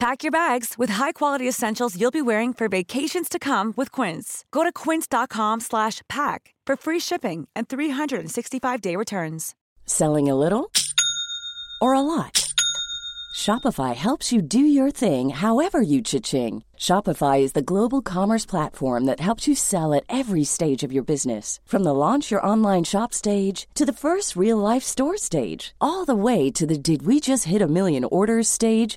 Pack your bags with high-quality essentials you'll be wearing for vacations to come with Quince. Go to quince.com/pack for free shipping and 365-day returns. Selling a little or a lot? Shopify helps you do your thing however you cha-ching. Shopify is the global commerce platform that helps you sell at every stage of your business. From the launch your online shop stage to the first real-life store stage, all the way to the did we just hit a million orders stage.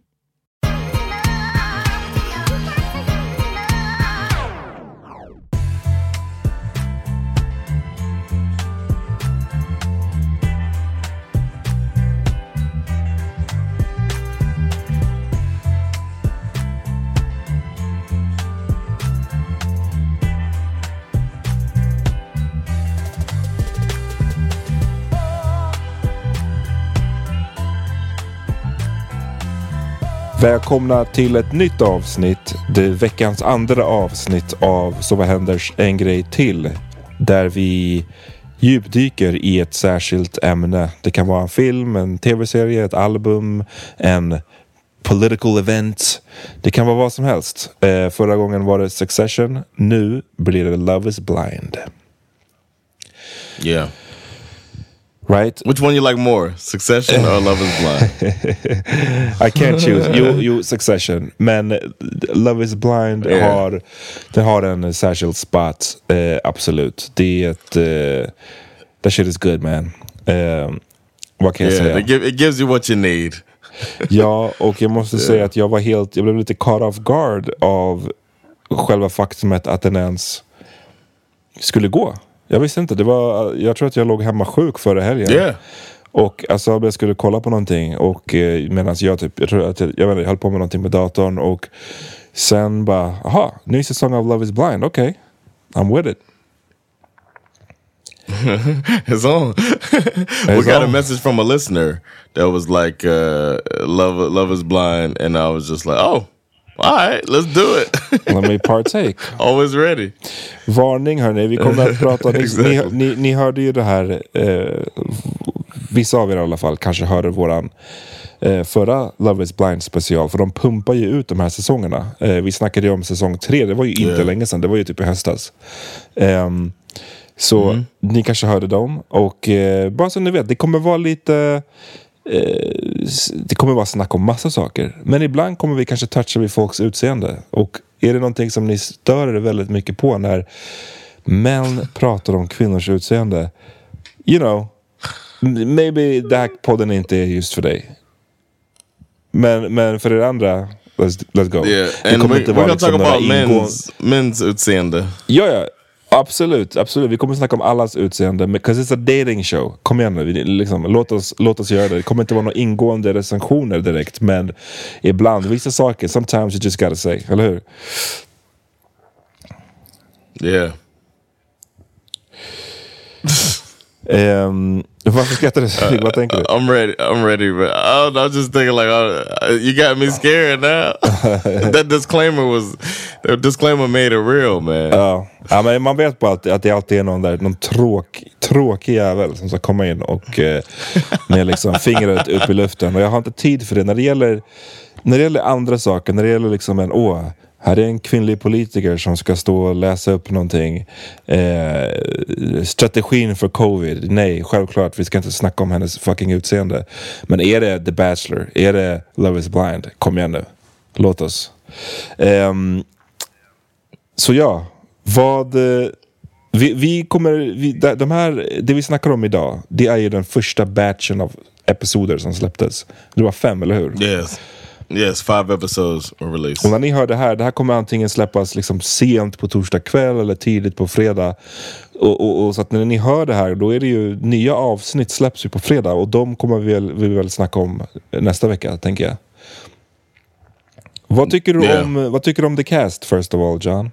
Välkomna till ett nytt avsnitt. Det är veckans andra avsnitt av Så vad händer en grej till. Där vi djupdyker i ett särskilt ämne. Det kan vara en film, en tv-serie, ett album, en political event. Det kan vara vad som helst. Eh, förra gången var det Succession. Nu blir det Love is blind. Yeah. Right? Which one you like more? Succession or Love is Blind? I can't choose. Jo, jo, Succession. Men Love is blind Yeah. har, det har en särskild spot. Eh, absolut. Det är ett... Eh, that shit is good man. Eh, vad kan jag yeah, säga? it, give, it gives you what you need. Ja, och jag måste säga att jag var helt... Jag blev lite caught off guard av själva faktumet att den ens skulle gå. Jag visste inte. Det var, jag tror att jag låg hemma sjuk förra helgen. Yeah. Och alltså jag skulle kolla på någonting och eh, medan jag typ, jag tror att jag, jag, jag höll på med någonting med datorn och sen bara, aha, ny säsong av Love is blind, okej. I'm with it. It's on. we got a on. message from a listener that was like, uh, "Love, love is blind," and I was just like, "Oh, All right, let's do it. Let me partake. Always ready. Varning hörni, vi kommer att prata... Ni, ni, ni, ni hörde ju det här, eh, vissa av er i alla fall kanske hörde våran eh, förra Love is blind special. För de pumpar ju ut de här säsongerna. Eh, vi snackade ju om säsong tre, det var ju inte Yeah. länge sedan, det var ju typ i höstas. Ehm, så ni kanske hörde dem. Och eh, bara så ni vet, det kommer vara lite... Eh, det kommer vara snack om massa saker. Men ibland kommer vi kanske toucha vid folks utseende. Och är det någonting som ni stör er väldigt mycket på när män pratar om kvinnors utseende. You know, maybe den här podden inte är just för dig. Men, men för er andra, let's, let's go. Yeah, Det kommer inte vara liksom några men's men's utseende. Ja, ja. Absolut, absolut. Vi kommer snacka om allas utseende. Because it's a dating show. Kom igen nu. Liksom, låt, oss, låt oss göra det. Det kommer inte vara några ingående recensioner direkt. Men ibland, vissa saker, sometimes you just gotta say. Eller hur? Yeah. Um, varför skrattar du? Stig? Vad tänker du? I'm ready. I'm ready. But I don't know, I was just thinking like, uh, you got me scared now. that disclaimer was, the disclaimer made it real, man. Ja, ja men man vet bara att, att det alltid är någon där, någon tråk, tråkig jävel som ska komma in och eh, med liksom fingret upp i luften. Och jag har inte tid för det. När det gäller, när det gäller andra saker, när det gäller liksom en, åh, här är en kvinnlig politiker som ska stå och läsa upp någonting. Eh, strategin för covid. Nej, självklart. Vi ska inte snacka om hennes fucking utseende. Men är det The Bachelor? Är det Love is blind? Kom igen nu. Låt oss. Eh, så ja, vad... Eh, vi, vi kommer... Vi, de här, det vi snackar om idag, det är ju den första batchen av episoder som släpptes. Det var fem, eller hur? Yes. Yes, five episodes were released. Och när ni hör det här, det här kommer antingen släppas liksom sent på torsdag kväll eller tidigt på fredag. Och, och, och så att när ni hör det här, då är det ju nya avsnitt släpps ju på fredag och de kommer vi väl, vi väl snacka om nästa vecka, tänker jag. Vad tycker du, Yeah. om, vad tycker du om The Cast, first of all, John?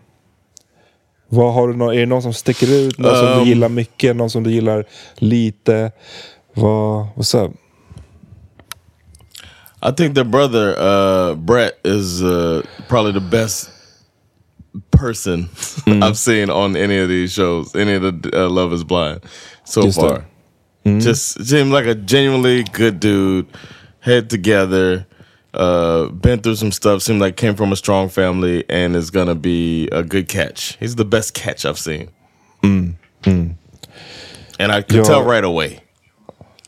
Vad har du är det någon som sticker ut? Någon som Um, du gillar mycket? Någon som du gillar lite? Vad, what's up? I think their brother uh, Brett is uh, probably the best person I've seen on any of these shows, any of the uh, Love Is Blind so Just far. Just seemed like a genuinely good dude, head together, uh, been through some stuff. Seemed like came from a strong family and is gonna be a good catch. He's the best catch I've seen, and I could Yo. tell right away.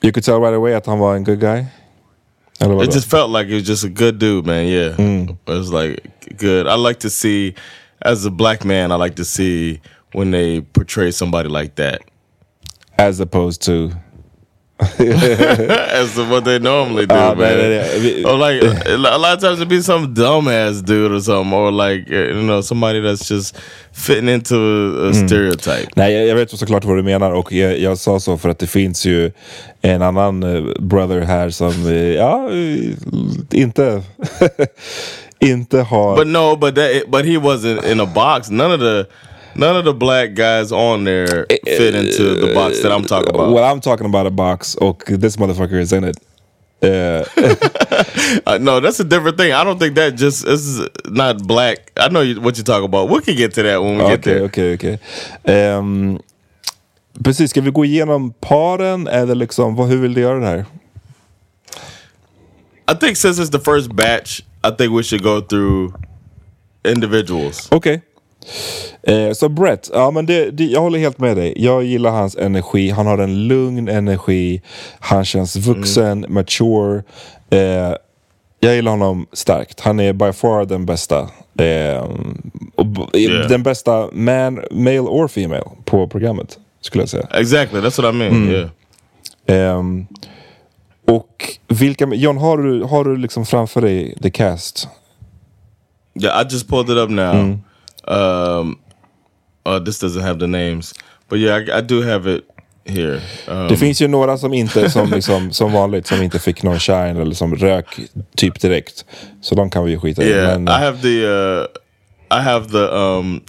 You could tell right away att han var en good guy? It just felt like it was just a good dude, man. Yeah, mm. it was like good. I like to see, as a black man, I like to see when they portray somebody like that As opposed to... as to what they normally do, Ah, man. nej, nej, nej. Vi- Or like a lot of times it'd be some dumbass dude or something, or like uh, you know somebody that's just fitting into a, a stereotype. Nej, jag, jag vet såklart vad du menar och jag, jag sa så för att det finns ju en annan eh, brother här som, eh, ja, eh, inte, inte har... But no, but that but he wasn't in a box. None of the none of the black guys on there fit into the box that I'm talking about. Well, I'm talking about a box och this motherfucker is in it. Eh, Uh, no, that's a different thing. I don't think that just is not black. I know you, what you're talking about. We can get to that when we get Okej, there. okej, okej. Ehm, Precis, ska vi gå igenom paren eller liksom, vad, hur vill du göra det här? I think since it's the first batch, I think we should go through individuals. Okej. Eh, så Brett, ja, men det, det, jag håller helt med dig. Jag gillar hans energi. Han har en lugn energi. Han känns vuxen, mature. Eh, jag gillar honom starkt. Han är by far den bästa. Eh, och, Yeah. Den bästa man, male or female på programmet. Skulle jag säga. Exactly, that's what I mean. Yeah. Ehm, och vilka, John, har du, har du liksom framför dig the cast? Yeah, I just pulled it up now. Um, uh, this doesn't have the names, but yeah, I, I do have it here. Um, Det finns ju några som inte, som, liksom, som vanligt, som inte fick någon shine eller som rök typ direkt. Så de kan vi ju skita i. yeah, Men, I have the. Uh, I have the. Um,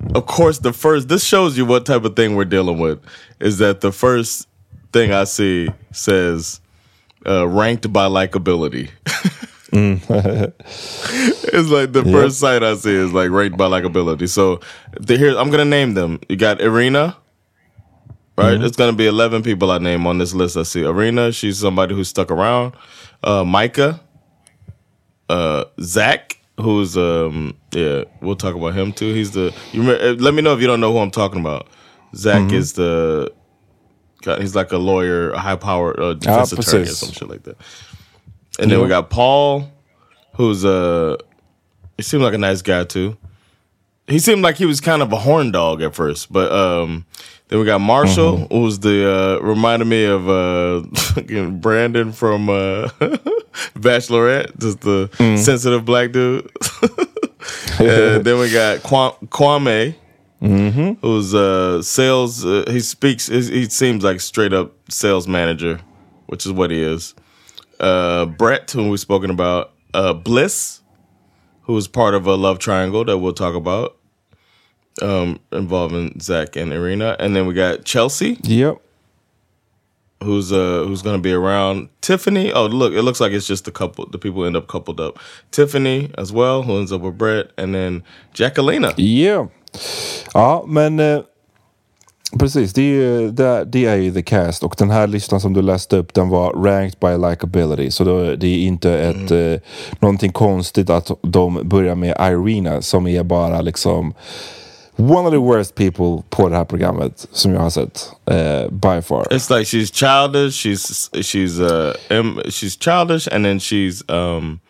of course, the first. This shows you what type of thing we're dealing with. Is that the first thing I see says uh, ranked by likability. it's like the first site I see is like rate by likability. So the, here I'm gonna name them. You got Irina, right? It's gonna be 11 people I name on this list. I see Irina. She's somebody who stuck around. Uh, Micah, uh, Zach, who's um yeah, we'll talk about him too. He's the you remember, uh, let me know if you don't know who I'm talking about. Zach is the he's like a lawyer, a high power uh, defense attorney or some shit like that. And then we got Paul, who's a he seemed like a nice guy too. He seemed like he was kind of a horn dog at first, but um then we got Marshall, who's the uh reminded me of uh Brandon from uh Bachelorette, just the sensitive black dude. and then we got Kwame, Kwame who's uh sales uh, he speaks he, he seems like straight up sales manager which is what he is uh brett who we've spoken about uh bliss who is part of a love triangle that we'll talk about um involving zach and irina. And then we got chelsea Yep. who's uh who's gonna be around. Tiffany oh look it looks like it's just the couple the people end up coupled up. Tiffany as well who ends up with brett. And then jacquelina. Yeah. Ja, men eh, precis. Det är, ju, det, det är ju the cast. Och den här listan som du läste upp den var ranked by likability. Så då, det är inte ett, eh, någonting konstigt att de börjar med Irina som är bara liksom one of the worst people på det här programmet som jag har sett. eh, by far. It's like she's childish. She's she's uh she's childish, and then she's um.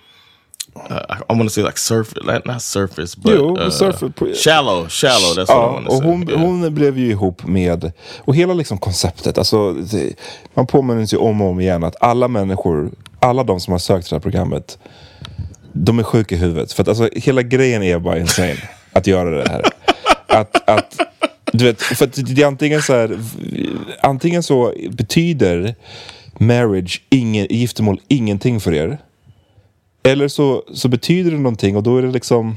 Uh, I want to say like surface, not surface, but Jo, uh, surface- shallow, shallow. That's what I Ja, want to och hon, yeah. hon blev ju ihop med, och hela liksom konceptet, alltså, det, man påminner sig om och om igen att alla människor, alla de som har sökt det här programmet, de är sjuka i huvudet. För att alltså, hela grejen är bara insane, att göra det här. Att, att, du vet, för att det är antingen så här, antingen så betyder marriage, ingen, giftermål, ingenting för er. Eller så, så betyder det någonting och då är det liksom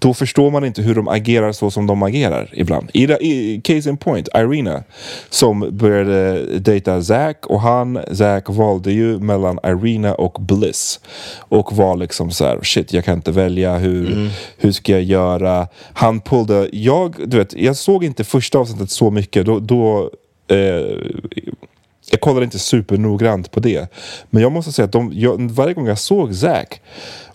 då förstår man inte hur de agerar så som de agerar ibland. I, i case in point, Irina som började dejta Zack och han, Zack valde ju mellan Irina och Bliss. Och var liksom så här, shit jag kan inte välja, hur, hur ska jag göra? Han pullade, jag, du vet, jag såg inte första avsnittet så mycket, då, då eh, jag kollade inte supernoggrant på det. Men jag måste säga att de, jag, varje gång jag såg Zack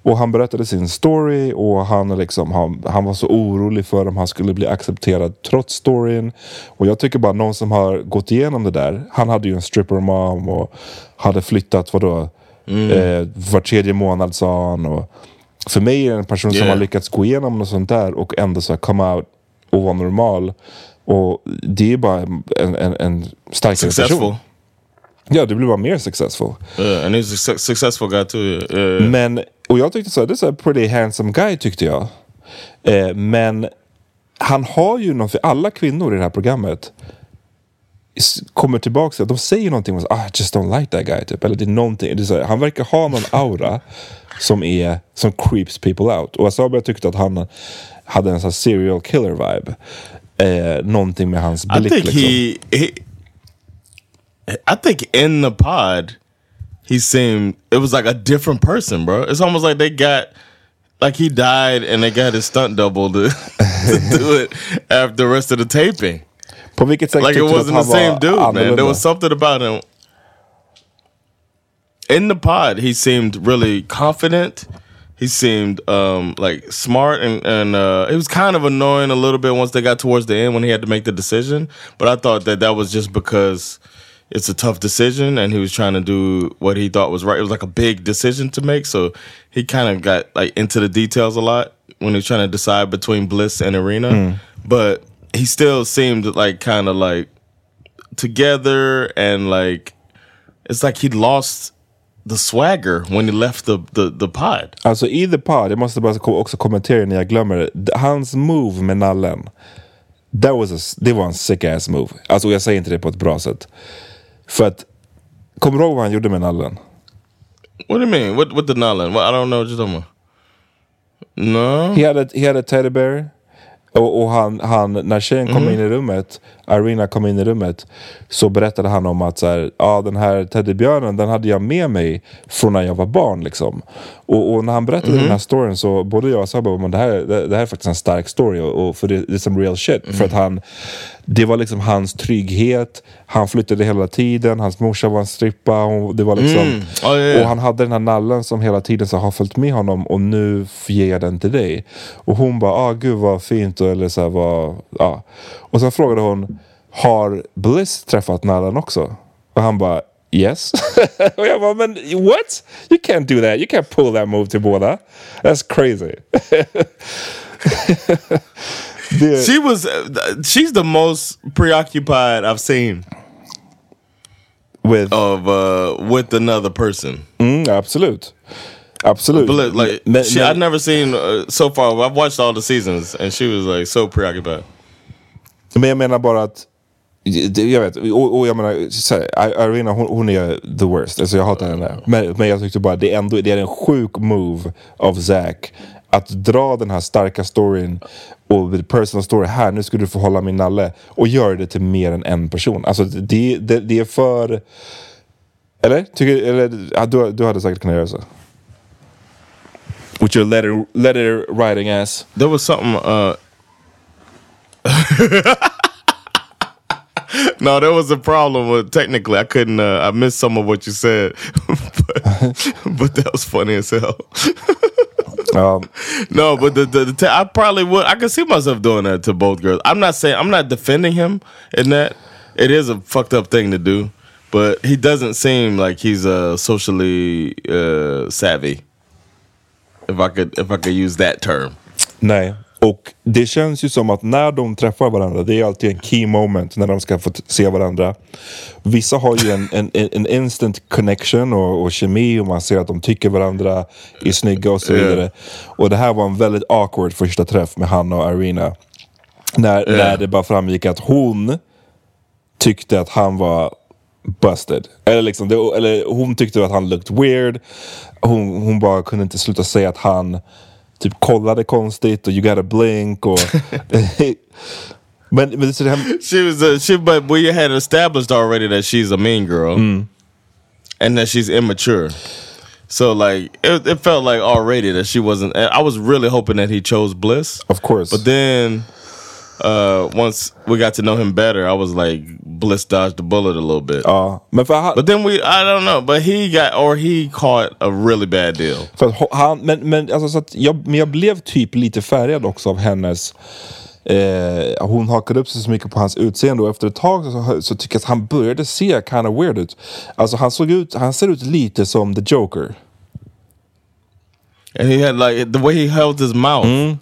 och han berättade sin story och han, liksom, han, han var så orolig för om han skulle bli accepterad trots storyn. Och jag tycker bara någon som har gått igenom det där. Han hade ju en stripper mom och hade flyttat vadå, eh, var tredje månad sa han. Och för mig är det en person som Yeah. har lyckats gå igenom något sånt där och ändå så här come out och vara normal. Och det är bara en, en, en starkare Successful. person. Ja, det blir bara mer successful. Yeah, and he's a su- successful guy too. Yeah. Men, och jag tyckte så här, det är så här pretty handsome guy tyckte jag. Eh, men han har ju något, för alla kvinnor i det här programmet kommer tillbaka, till- de säger någonting om ah, I just don't like that guy. Typ. Eller det är någonting, det är så här, han verkar ha någon aura som, är, som creeps people out. Och Asabi tyckte att han hade en sån serial killer vibe. Eh, någonting med hans I blick think liksom. he, he, I think in the pod, he seemed it was like a different person, bro. It's almost like they got, like he died and they got his stunt double to, to do it after the rest of the taping. På vilket sätt Like it tyckte du att wasn't the same dude, man. There was something about him. In the pod, he seemed really confident. He seemed um, like smart and and uh, it was kind of annoying a little bit once they got towards the end when he had to make the decision. But I thought that that was just because it's a tough decision and he was trying to do what he thought was right. It was like a big decision to make, so he kind of got like into the details a lot when he was trying to decide between Bliss and Arena. Hmm. But he still seemed like kind of like together and like it's like he lost the swagger when he left the the, the pod. Alltså i The Pod, jag måste bara ko- också kommentera när jag glömmer det. Hans move med nallen. That was a, det var en sick ass move. Alltså jag säger inte det på ett bra sätt. För att, kommer du ihåg vad han gjorde med nallen? What do you mean? What what the Nolan? What, I don't know what you're talking about. No. He had a, he had a teddy bear. Och, och han, han, när tjejen kom in i rummet, Irina kom in i rummet så berättade han om att så här, ja, den här teddybjörnen den hade jag med mig från när jag var barn. Liksom. Och, och när han berättade Mhm. den här storyn så både jag och Sabba men det här, det, det här är faktiskt en stark story och, och för det, det är som real shit. Mhm. För att han, det var liksom hans trygghet, han flyttade hela tiden, hans morsa var en strippa. Och det var liksom, Mm. Ja, ja. Och han hade den här nallen som hela tiden så har följt med honom och nu ger jag den till dig. Och hon bara, ah gud vad fint. Och, eller så här, vad, ja. Och sen frågade hon, har Bliss träffat nallen också? Och han bara, yes. och jag bara, men what? You can't do that. You can't pull that move till båda. That's crazy. She was. She's the most preoccupied I've seen with, of uh, with another person. mm, absolut. Absolut. But like she, I've never seen uh, so far. I've watched all the seasons, and she was like so preoccupied. Men jag menar bara att jag vet, och, och jag menar, Irina hon, hon är the worst. Alltså jag hatar henne. Men, men jag tyckte bara det är ändå det är en sjuk move av Zack. Att dra den här starka storyn och personal story här, nu ska du få hålla min nalle. Och göra det till mer än en person. Alltså det, det, det är för... Eller? Tycker, eller du, du hade säkert kunnat göra så. With your letter, letter writing ass. There was something. Uh, no, there was a problem with technically I couldn't. Uh, I missed some of what you said, but, but that was funny as hell. Ja, No, but the, the, the I probably would. I could see myself doing that to both girls. I'm not saying I'm not defending him in that. It is a fucked up thing to do, but he doesn't seem like he's uh, socially uh, savvy. If I could, if I could use that term. Nej, och det känns ju som att när de träffar varandra, det är alltid en key moment när de ska få se varandra. Vissa har ju en, en, en instant connection och, och kemi och man ser att de tycker varandra är snygga och så vidare. Och det här var en väldigt awkward första träff med Hanna och Irina. När, när det bara framgick att hon tyckte att han var busted. Eller, liksom, det, eller hon tyckte att han looked weird. Hon, hon bara kunde inte sluta säga att han typ kollade konstigt och you gotta blink. Och men, men det här, She was a she, but we had established already that she's a mean girl, mm. and that she's immature. So like it, it felt like already that she wasn't. I was really hoping that he chose Bliss, of course. but then uh, once we got to know him better, I was like Bliss dodged the bullet a little bit. ja, men för han, But then we, I don't know, but he got or he caught a really bad deal. För att han, men men, alltså, så att jag, men jag blev typ lite färgad också av hennes... Eh, hon hakade upp sig så mycket på hans utseende och efter ett tag så, så tycker jag att han började se kind of weird ut. Alltså han, såg ut, han ser ut lite som the Joker. And he had like the way he held his mouth.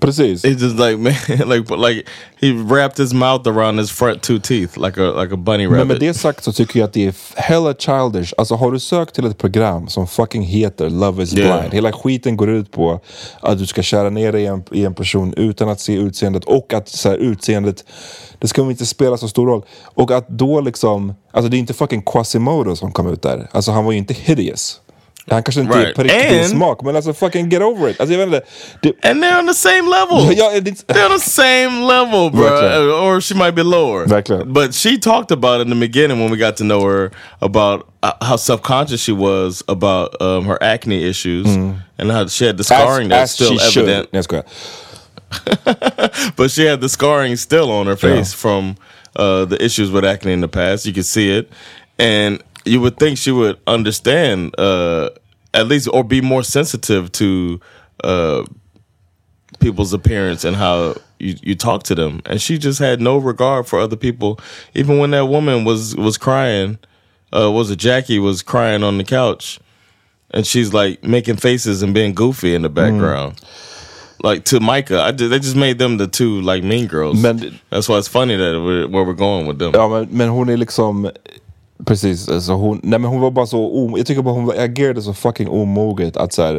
Precis. He just like man, like like he wrapped his mouth around his front two teeth like a like a bunny Men med rabbit. det sagt så tycker jag att det är hella childish. Alltså har du sökt till ett program som fucking heter Love is Yeah. blind. Hela skiten går ut på att du ska köra ner dig i en, i en person utan att se utseendet. Och att så här, utseendet, det ska inte spela så stor roll. Och att då liksom, alltså det är inte fucking Quasimodo som kom ut där. Alltså han var ju inte hideous. Han kanske inte är Right. på riktigt And- smak, men alltså fucking get over it. Alltså jag vet inte. Det, and they're on the same level. ja, They're on the same level, bro. Verkligen. Or she might be lower. Verkligen. But she talked about in the beginning when we got to know her about uh, how self conscious she was about um, her acne issues and how she had the scarring that's still evident. Jag skojar. but she had the scarring still on her face from uh, the issues with acne in the past. You could see it, and you would think she would understand uh, at least or be more sensitive to uh, people's appearance and how you, you talk to them. And she just had no regard for other people. Even when that woman was was crying, uh, was it Jackie was crying on the couch, and she's like making faces and being goofy in the background. Like to Micah, I they just made them the two like mean girls. Men- That's why it's funny that we're, where we're going with them. Ja men, men hon är liksom Precis, alltså hon, nej men hon var bara så om, Jag tycker bara hon agerade så fucking omoget att så här,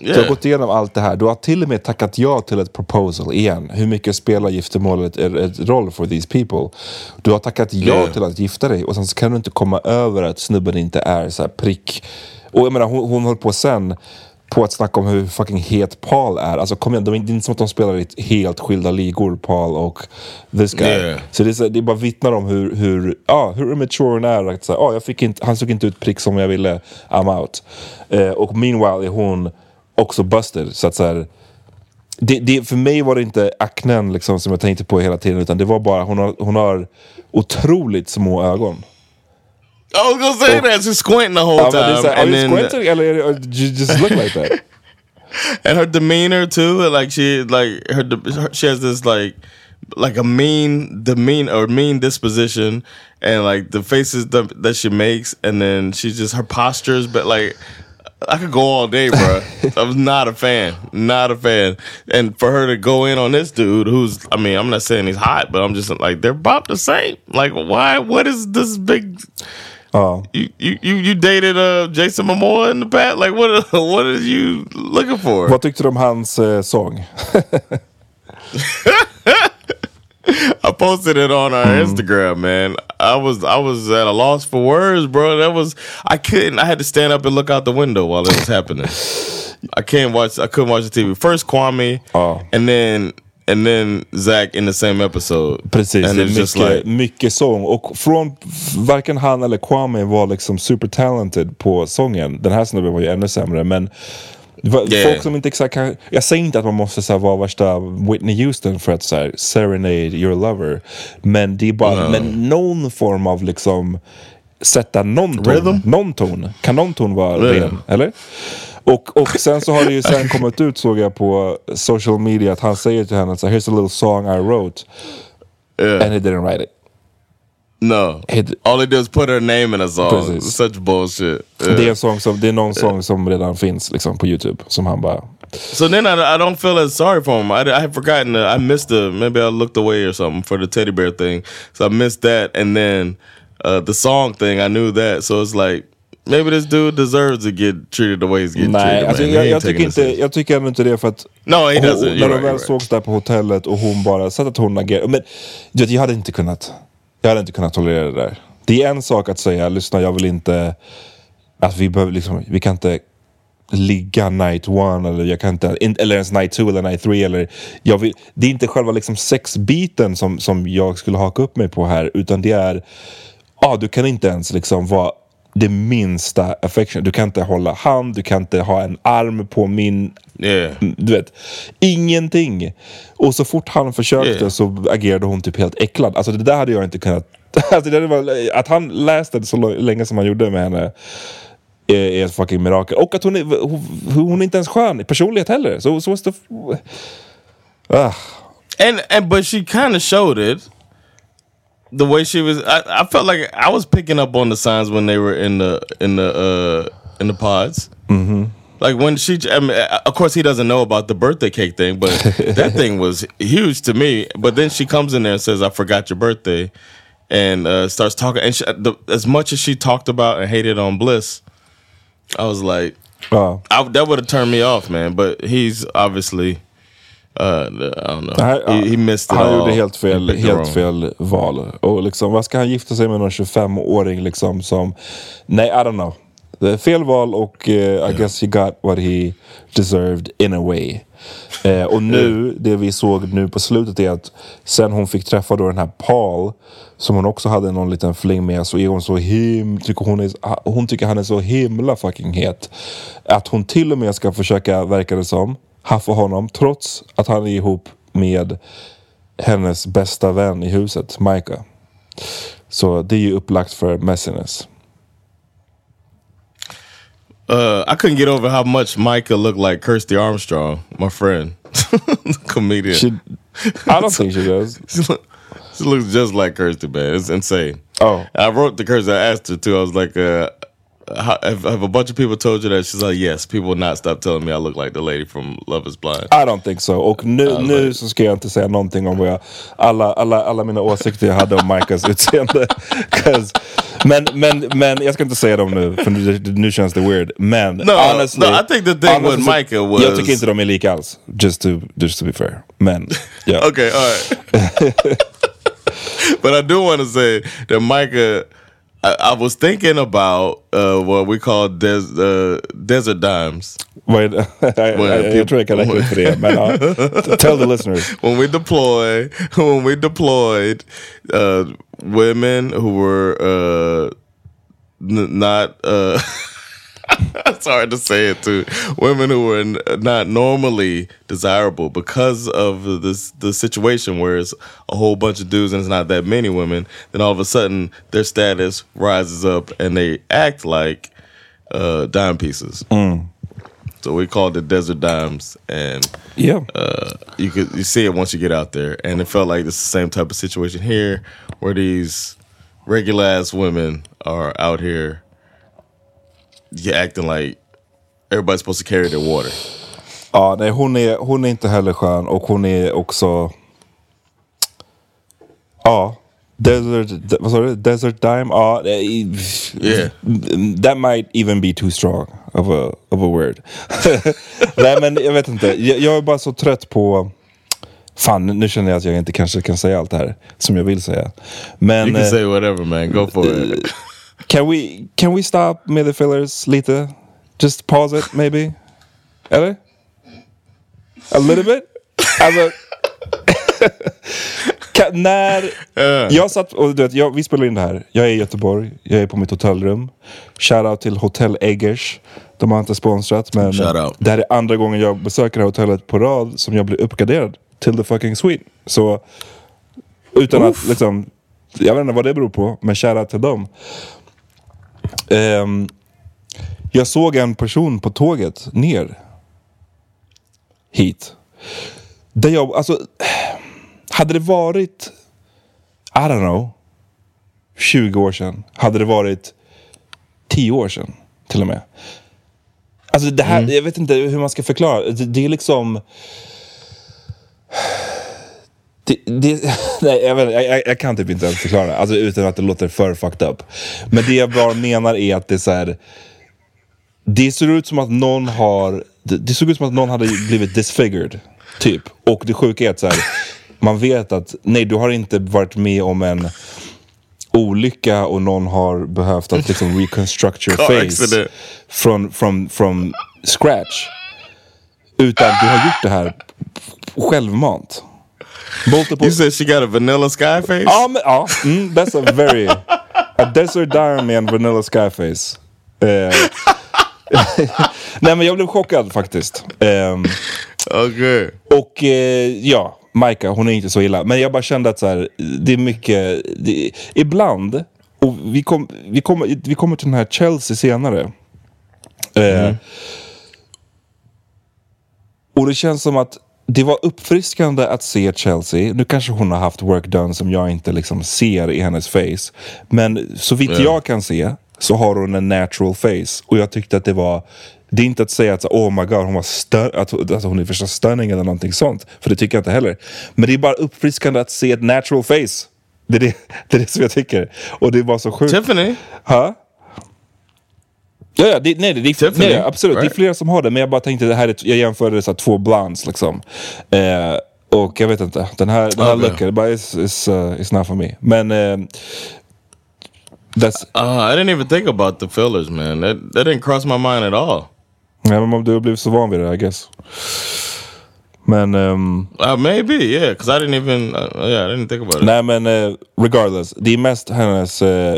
Du har Yeah. gått igenom allt det här, du har till och med tackat ja till ett proposal igen Hur mycket spelar giftermålet roll for these people? Du har tackat ja Yeah. till att gifta dig och sen kan du inte komma över att snubben inte är så prick Och jag menar hon, hon höll på sen på att snacka om hur fucking het Paul är. Alltså kom igen, de, det är inte som att de spelar i helt skilda ligor, Paul och this guy. Yeah. Så det, är, så- det bara vittnar om hur, hur, ja, hur immature hon är. Att, så, ah, jag fick inte, han såg inte ut prick som jag ville, I'm out. Eh, och meanwhile är hon också busted. Så att så här, det, det, för mig var det inte aknen liksom, som jag tänkte på hela tiden, utan det var bara hon har, hon har otroligt små ögon. I was gonna say that. She's squinting the whole time. här, are and you then, squinting är or did you just look like that? and her demeanor too. Like she, like her, her, she has this like, like a mean demean or mean disposition, and like the faces that, that she makes, and then she just her postures. But like, I could go all day, bro. I was not a fan, not a fan. And for her to go in on this dude, who's, I mean, I'm not saying he's hot, but I'm just like they're about the same. Like, why? What is this big? Ja. You you you, you dated uh, Jason Momoa in the past? Like, what what are you looking for? Vad tyckte du om hans eh, sång? I posted it on our Instagram, man. I was I was at a loss for words, bro. That was I couldn't. I had to stand up and look out the window while it was happening. I can't watch. I couldn't watch the TV. First Kwame, Oh. and then and then Zach in the same episode. Precis, and det är mycket, like mycket sång. Och från varken han eller Kwame var liksom super talented på sången. Den här snubben var ju ännu sämre. Men Yeah. folk som inte exakt kan, Jag säger inte att man måste så här, vara värsta Whitney Houston för att så här, serenade your lover. Men det är bara men någon form av liksom sätta någon ton. Rhythm? Någon ton. Kan någon ton vara Yeah. ren? Eller? Och, och sen så har det ju sen kommit ut såg jag på social media att han säger till henne så här, here's a little song I wrote. yeah. And he didn't write it. no. It- All they do is put her name in a song. Precis. Such bullshit. Det, är Yeah. en sång som, det är någon sång som redan finns liksom, på Youtube. Som han bara... So then I, I don't feel as sorry for him. I, I had forgotten. The, I missed the maybe I looked away or something for the teddy bear thing. So I missed that, and then uh, the song thing. I knew that. So it's like maybe this dude deserves to get treated the way he's getting Nej, treated. alltså, man. jag, jag, tycker inte, jag tycker ändå inte det för att... No, he hon. När de väl sågs där på hotellet och hon bara, sett att hon agerar. Men du vet, jag hade inte kunnat... Jag hade inte kunnat tolerera det där. Det är en sak att säga, lyssna jag vill inte... Att vi behöver liksom, vi kan inte ligga night one eller jag kan inte, in- eller ens night two eller night three eller jag vill, Det är inte själva liksom sexbiten som, som jag skulle haka upp mig på här utan det är ah, du kan inte ens liksom vara det minsta affection. Du kan inte hålla hand, du kan inte ha en arm på min... Yeah. Du vet, ingenting. Och så fort han försökte Yeah. så agerade hon typ helt äcklad. Alltså det där hade jag inte kunnat... Alltså det var, att han läste det så länge som han gjorde med henne är, är ett fucking mirakel. Och att hon är, hon, hon är inte ens skön i personlighet heller. Så, så måste... Ah. and and but she kind of showed it the way she was I, I felt like i was picking up on the signs when they were in the in the uh in the pods mm-hmm. like when she I mean, uh, of course he doesn't know about the birthday cake thing but that thing was huge to me but then she comes in there and says i forgot your birthday and uh starts talking and she, the, as much as she talked about and hated on bliss i was like Ja. I, that would have turned me off man but he's obviously uh. Nej, he, he missed it han all. gjorde helt He fel, helt fel val. Och liksom, vad ska han gifta sig med någon 25-åring liksom som... Nej, I don't know. Det är fel val och eh, I guess he got what he deserved in a way. Eh, och nu, det vi såg nu på slutet är att sen hon fick träffa då den här Paul som hon också hade någon liten fling med så är hon så him, tycker hon, är, hon tycker han är så himla fucking het. Att hon till och med ska försöka, verkar det som, haffa honom trots att han är ihop med hennes bästa vän i huset, Micah. Så det är ju upplagt för messiness. Uh, I couldn't get over how much Micah looked like Kirsty Armstrong, my friend, comedian. She, I don't think she does. she, look- she looks just like Kirsty, man. It's insane. Oh. I wrote to Kirsty. I asked her too. I was like, uh, have, have a bunch of people told you that? She's like, yes. People will not stop telling me I look like the lady from Love Is Blind. I don't think so. Och nu, nu så ska jag inte säga någonting om vad jag, alla, alla, alla mina åsikter jag hade om Micahs utseende. men, men, men jag ska inte säga dem nu, för nu, nu känns det weird. Men No, honestly, no, I think the thing with honestly så- Micah was- Jag tycker inte de är lika alls. Just to, just to be fair. Men, ja. Okay, all right. but I do want to say that Micah, I, I was thinking about uh, what we call des- uh, desert dimes. Vad är det? jag, Well, jag, jag tror jag kan räkna upp för det. Men ja, tell the listeners. when we deploy, when we deployed, uh, women who were uh, n- not. It's hard to say it to Women who are not normally desirable because of this the situation where it's a whole bunch of dudes and it's not that many women. Then all of a sudden their status rises up and they act like uh, dime pieces. So we called it the desert dimes, and Yeah. uh, you could you see it once you get out there, and it felt like it's the same type of situation here, where these regular ass women are out here, yeah, acting like everybody's supposed to carry their water. Ja, nej, hon, är, hon är inte heller skön och hon är också... Ja. Desert, de- vad sa du? Desert Dime? Ja, Yeah. That might even be too strong of a, of a word. nej men jag vet inte. Jag, jag är bara så trött på... Fan, nu känner jag att jag inte kanske kan säga allt det här som jag vill säga. Men... You can eh, say whatever, man. Go for it. Can we, can we stop med the fillers lite? Just pause it maybe? Eller? A little bit? Alltså... när... Jag satt och du vet, jag, vi spelar in det här. Jag är i Göteborg. Jag är på mitt hotellrum. Shoutout till Hotel Eggers. De har inte sponsrat men det här är andra gången jag besöker det här hotellet på rad som jag blir uppgraderad till the fucking suite. Så utan att liksom... Jag vet inte vad det beror på, men shoutout till dem. Ehm, jag såg en person på tåget ner hit. Där jag, alltså, hade det varit, I don't know, 20 år sedan. Hade det varit 10 år sedan till och med. Alltså det här, jag vet inte hur man ska förklara. Det, det är liksom... Det, det, nej, jag, vet, jag, jag, kan typ inte ens förklara det, alltså, utan att det låter för fucked up. Men det jag bara menar är att det är så här, Det ser ut som att någon har... Det, det såg ut som att någon hade blivit disfigured. Typ. Och det sjuka är att så här, man vet att nej, du har inte varit med om en olycka och någon har behövt att liksom reconstruct your face from, from, from scratch. Utan du har gjort det här självmant. Multiple You said she got a vanilla sky face? Ja, men, ja. Mm, that's a very... A desert dime and vanilla skyface. Eh, Nej men jag blev chockad faktiskt. Ehm, Okay. och eh, ja, Maika hon är inte så illa. Men jag bara kände att så här, det är mycket... Det, ibland, och vi, kom, vi, kommer, vi kommer till den här Chelsea senare. Eh, och det känns som att det var uppfriskande att se Chelsea. Nu kanske hon har haft work done som jag inte liksom ser i hennes face. Men så vitt jag kan se så har hon en natural face. Och jag tyckte att det var... Det är inte att säga att oh my god, hon var att, att hon är första stunning eller någonting sånt. För det tycker jag inte heller. Men det är bara uppfriskande att se ett natural face. Det är det, det, är det som jag tycker. Och det var så sjukt. Tiffany? Ha? Ja, ja det, nej, det, det, nej, absolut. Det right. är flera som har det. Men jag bara tänkte, det här är, jag jämförde så två blondes liksom. Eh, och jag vet inte, den här, den här Okay. looken, det bara is, is, uh, it's not for me. Men... Eh, that's, Uh, I didn't even think about the fillers, man. That that didn't cross my mind at all. ja, men du har blivit så van vid det, I guess. Men... ehm, Uh, maybe, yeah, because I didn't even. Uh, yeah, I didn't think about it. Nej men eh, regardless, det är mest hennes, eh,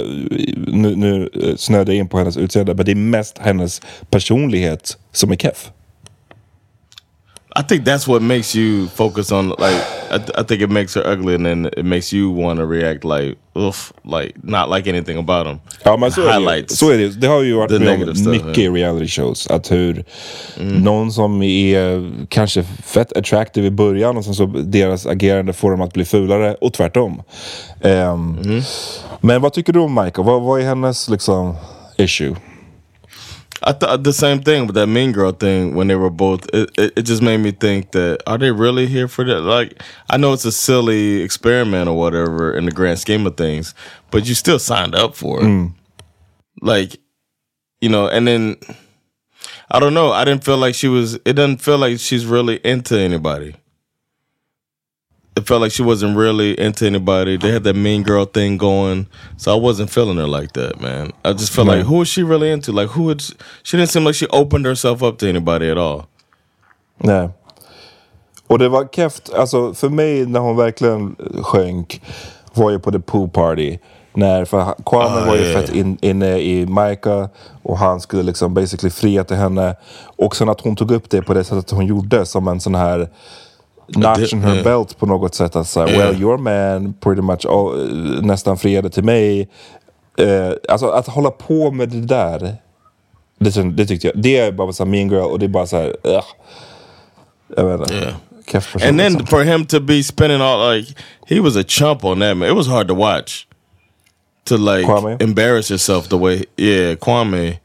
nu, nu eh, snöade jag in på hennes utseende, men det är mest hennes personlighet som är keff. I think that's what makes you focus on like. I, th- I think it makes her ugly, and then it makes you want to react like, oof, like not like anything about them. Ja men så är, det, ju. Så är det. Det har ju varit med stuff, mycket i reality shows. Att hur någon som är kanske fett attractive i början och sen så deras agerande får dem att bli fulare och tvärtom. Ehm, Men vad tycker du om Michael? Vad, vad är hennes liksom issue? I thought the same thing with that Mean Girl thing when they were both. It, it, it just made me think that are they really here for that? Like, I know it's a silly experiment or whatever in the grand scheme of things, but you still signed up for it. Mm. Like, you know, and then I don't know. I didn't feel like she was. It doesn't feel like she's really into anybody. It felt like she wasn't really into anybody. They had that mean girl thing going, so I wasn't feeling her like that, man. I just felt like, who is she really into? Like, who would she, she didn't seem like she opened herself up to anybody at all. Nej. Och det var keft, alltså för mig när hon verkligen sjönk var ju på the pool party. När, för Kwame Ah, var ju yeah. fett in, inne i Maika och han skulle liksom basically fria till henne. Och sen att hon tog upp det på det sättet hon gjorde som en sån här notch in her belt på något sätt. Att säga, well your man pretty much all, eh, nästan friade till mig. Eh, alltså att hålla på med det där. Det, det tyckte jag. Det är bara så här mean girl och det är bara så här. ugh. Jag vet inte. Yeah. And then liksom. for him to be spending all like he was a chump on that man. It was hard to watch. To like Kwame? embarrass yourself the way yeah, Kwame.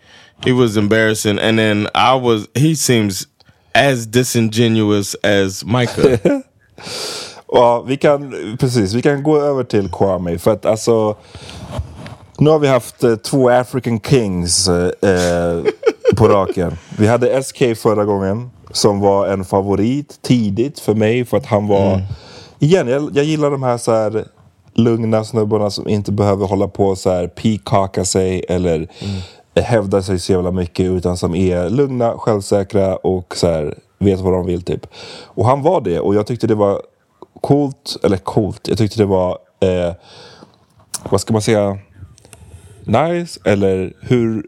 He was embarrassing and then I was he seems as disingenuous as Micah. Ja, vi kan, precis, vi kan gå över till Kwame. För att alltså, nu har vi haft eh, två African Kings eh, på raken. Vi hade SK förra gången, som var en favorit tidigt för mig. För att han var, igen, jag, jag gillar de här så här lugna snubbarna som inte behöver hålla på så här peacocka sig eller hävda sig så jävla mycket. Utan som är lugna, självsäkra och så här, vet vad de vill typ. Och han var det och jag tyckte det var coolt, eller coolt, jag tyckte det var, eh, vad ska man säga, nice, eller hur,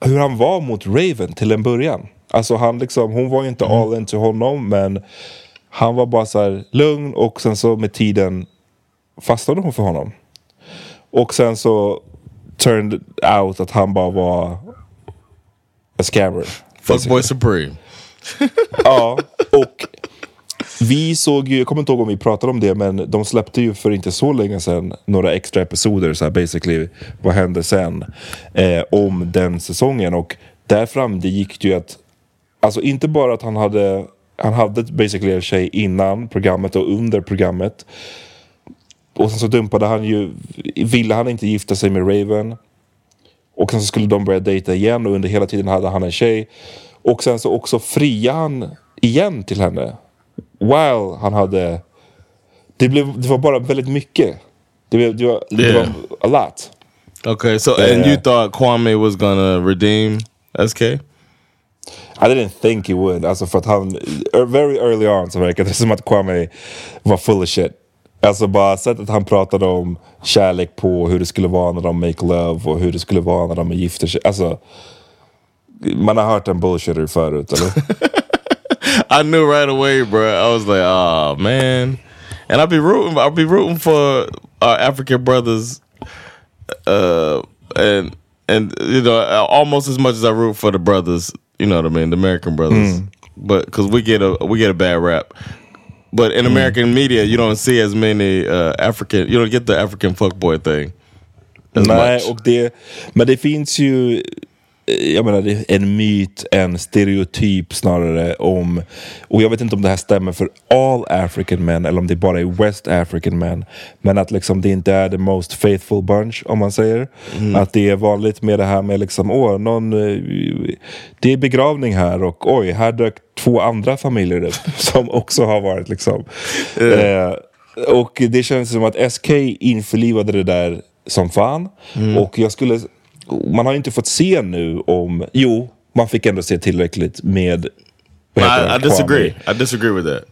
hur han var mot Raven till en början. Alltså han liksom, hon var ju inte all in till honom, men han var bara så här lugn och sen så med tiden fastnade hon för honom. Och sen så turned out att han bara var a scammer. Fuckboy Supreme. Ja, och vi såg ju, jag kommer inte ihåg om vi pratade om det, men de släppte ju för inte så länge sedan några extra episoder, så här basically, vad hände sen? Eh, om den säsongen. Och där fram det gick det ju att, alltså inte bara att han hade, han hade basically en tjej innan programmet och under programmet. Och sen så dumpade han ju, ville han inte gifta sig med Raven. Och sen så skulle de börja dejta igen och under hela tiden hade han en tjej. Och sen så också friade han igen till henne. While han hade... Det, blev, det var bara väldigt mycket. Det, blev, det, var, det Yeah. var a lot. Okay, so and Yeah. you thought Kwame was gonna redeem SK? I didn't think he would. Alltså för att han... er, Very early on så verkade det som att Kwame var full of shit. Alltså bara sättet han pratade om kärlek på, hur det skulle vara när de make love och hur det skulle vara när de gifter sig. Alltså... Man har hört en bullshitter förut, eller? I knew right away, bro. I was like, oh man, and I'll be rooting. I'll be rooting for our African brothers, uh, and and you know, almost as much as I root for the brothers. You know what I mean, the American brothers. But because we get a we get a bad rap. But in American media, you don't see as many uh, African. You don't get the African fuckboy thing. Nej, och det, men det finns ju jag menar, det är en myt, en stereotyp snarare om, och jag vet inte om det här stämmer för all African men eller om det bara är West African men, men att liksom det inte är the most faithful bunch om man säger. Att det är vanligt med det här med liksom, åh, någon, eh, det är begravning här och oj, här dök två andra familjer upp som också har varit liksom. Eh, och det känns som att SK införlivade det där som fan. Och jag skulle... Man har inte fått se nu om... Jo, man fick ändå se tillräckligt med... I, disagree. Kwame. I disagree with that.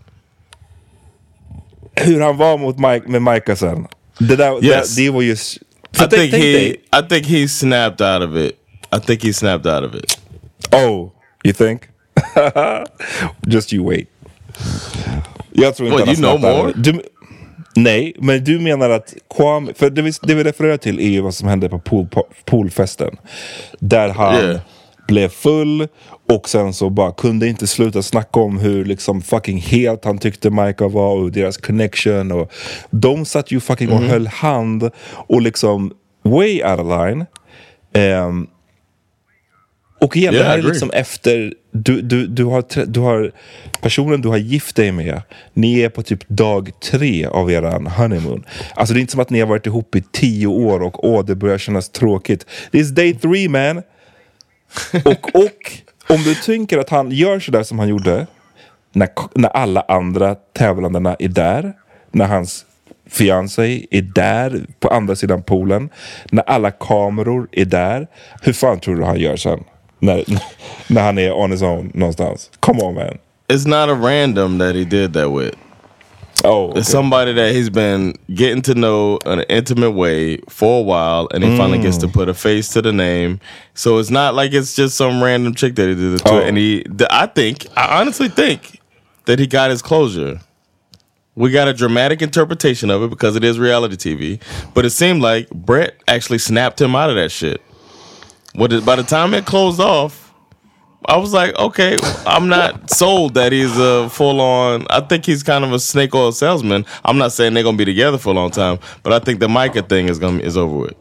Hur han var mot Mike, med Micah sen. Det, där, Yes. det, det var ju... I think he. I think he snapped out of it. I think he snapped out of it. Oh, you think? Just you wait. Jag tror inte What, han you har snappat more? över. Du, nej, men du menar att Kwame... För det vi, det vi refererar till är ju vad som hände på pool, poolfesten. Där han Yeah. blev full och sen så bara kunde inte sluta snacka om hur liksom fucking helt han tyckte Micah var och deras connection. Och de satt ju fucking och höll hand och liksom way out of line. Ehm, och igen, Yeah, det här är liksom efter, du, du, du, har, du har personen du har gift dig med, ni är på typ dag tre av eran honeymoon. Alltså det är inte som att ni har varit ihop i tio år och åh, det börjar kännas tråkigt. This is day three man! Och, och om du tänker att han gör sådär som han gjorde, när, när alla andra tävlandena är där, när hans fiancé är där på andra sidan poolen. När alla kameror är där. Hur fan tror du han gör sen? När, när han är on his own någonstans. Come on man. It's not a random that he did that with. Oh, okay. It's somebody that he's been getting to know in an intimate way for a while, and he finally gets to mm. put a face to the name. So it's not like it's just some random chick that he did it to. Oh. And he, I think, I honestly think that he got his closure. We got a dramatic interpretation of it because it is reality TV, but it seemed like Brett actually snapped him out of that shit. What? it- By the time it closed off, I was like, okay, I'm not sold that he's a full on. I think he's kind of a snake oil salesman. I'm not saying they're gonna be together for a long time, but I think the Micah thing is gonna is over with.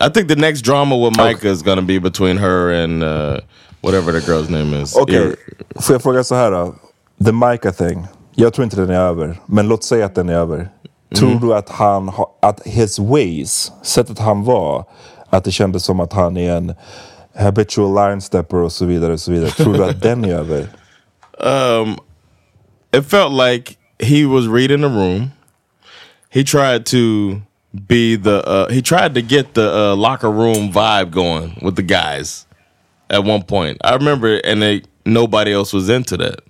I think the next drama with Micah is gonna be between her and uh, whatever the girl's name is. Okej, Ir- får jag fråga så här då? The Micah thing. Jag tror inte den är över. Men låt säga att den är över. Tror du att han, ha- att his ways, sättet han var, att det kändes som att han är en habitual line stepper och så vidare och så vidare. Tror du att den är över? um, it felt like he was reading the room. He tried to be the. Uh, he tried to get the uh, locker room vibe going with the guys at one point. I remember, and they nobody else was into that,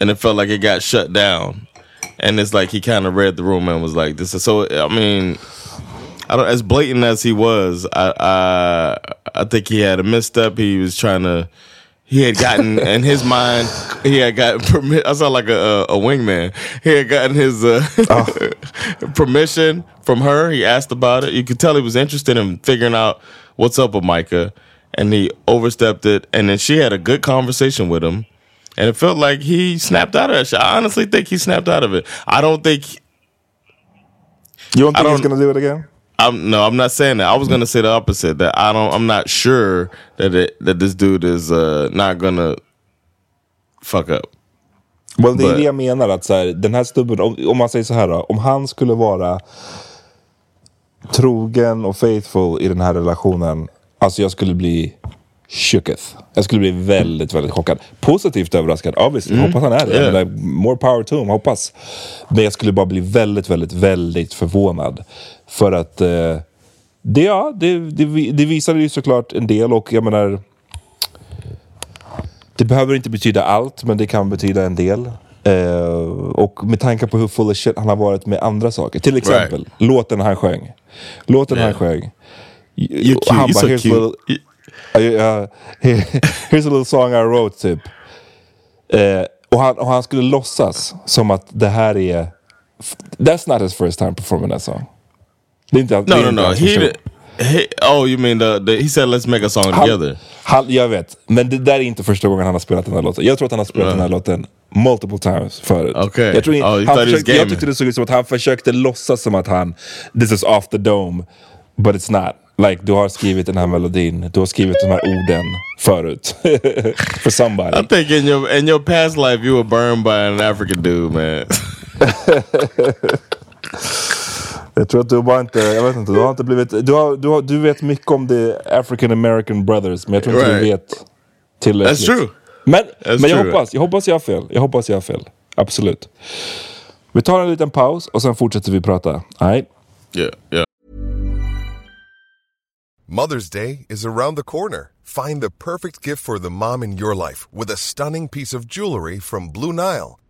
and it felt like it got shut down. And it's like he kind of read the room and was like, "This is so." I mean, I don't. As blatant as he was, I I I think he had a misstep. He was trying to. He had gotten in his mind. He had gotten permit. I sound like a, a, a wingman. He had gotten his uh, permission from her. He asked about it. You could tell he was interested in figuring out what's up with Micah, and he overstepped it. And then she had a good conversation with him, and it felt like he snapped out of it. I honestly think he snapped out of it. I don't think You don't think he's don't- gonna do it again? I'm no, I'm not saying that. I was gonna say the opposite. That I don't. I'm not sure that it, that this dude is uh, not gonna fuck up. Well, det är But- det jag menar. Att så här, den här stubben, om, om man säger så här då, Om han skulle vara trogen och faithful i den här relationen. Alltså jag skulle bli shooketh. Jag skulle bli väldigt, väldigt chockad. Positivt överraskad, obviously. Hoppas han är det. Yeah. Yeah. More power to him, hoppas. Men jag skulle bara bli väldigt, väldigt, väldigt förvånad. För att eh, det, ja, det, det, det visade ju såklart en del och jag menar det behöver inte betyda allt, men det kan betyda en del. Eh, och med tanke på hur full of shit han har varit med andra saker. Till exempel låten han sjöng. Låten han sjöng. You're cute. Han bara, so here's, cute. little, uh, here's a little song I wrote, typ. Eh, och, han, och han skulle låtsas som att det här är... That's not his first time performing that song. Det är inte, det No, är no, no. He, he. Oh, you mean the, the? He said, "Let's make a song Han- together." Han, jag vet, men det där är inte första gången han har spelat den här låten. Jag tror att han har spelat Ja. den här låten multiple times förut. Okej. Jag, tror, Oh, han försökte, jag tyckte det såg ut som att han försökte låtsas som att han, this is off the dome, but it's not. Like, du har skrivit den här melodin, du har skrivit de här orden förut. For somebody. I think in your in your past life you were burned by an African dude, man. Jag tror att du bara inte, jag vet inte, du har inte blivit, du, har, du, har, du vet mycket om the African American brothers, men jag tror inte du Right. vet tillräckligt. That's true. Men, That's men jag true. hoppas, jag hoppas jag har fel. Jag hoppas jag har fel. Absolut. Vi tar en liten paus och sen fortsätter vi prata. All right? yeah, yeah. Mother's Day is around the corner. Find the perfect gift for the mom in your life with a stunning piece of jewelry from Blue Nile.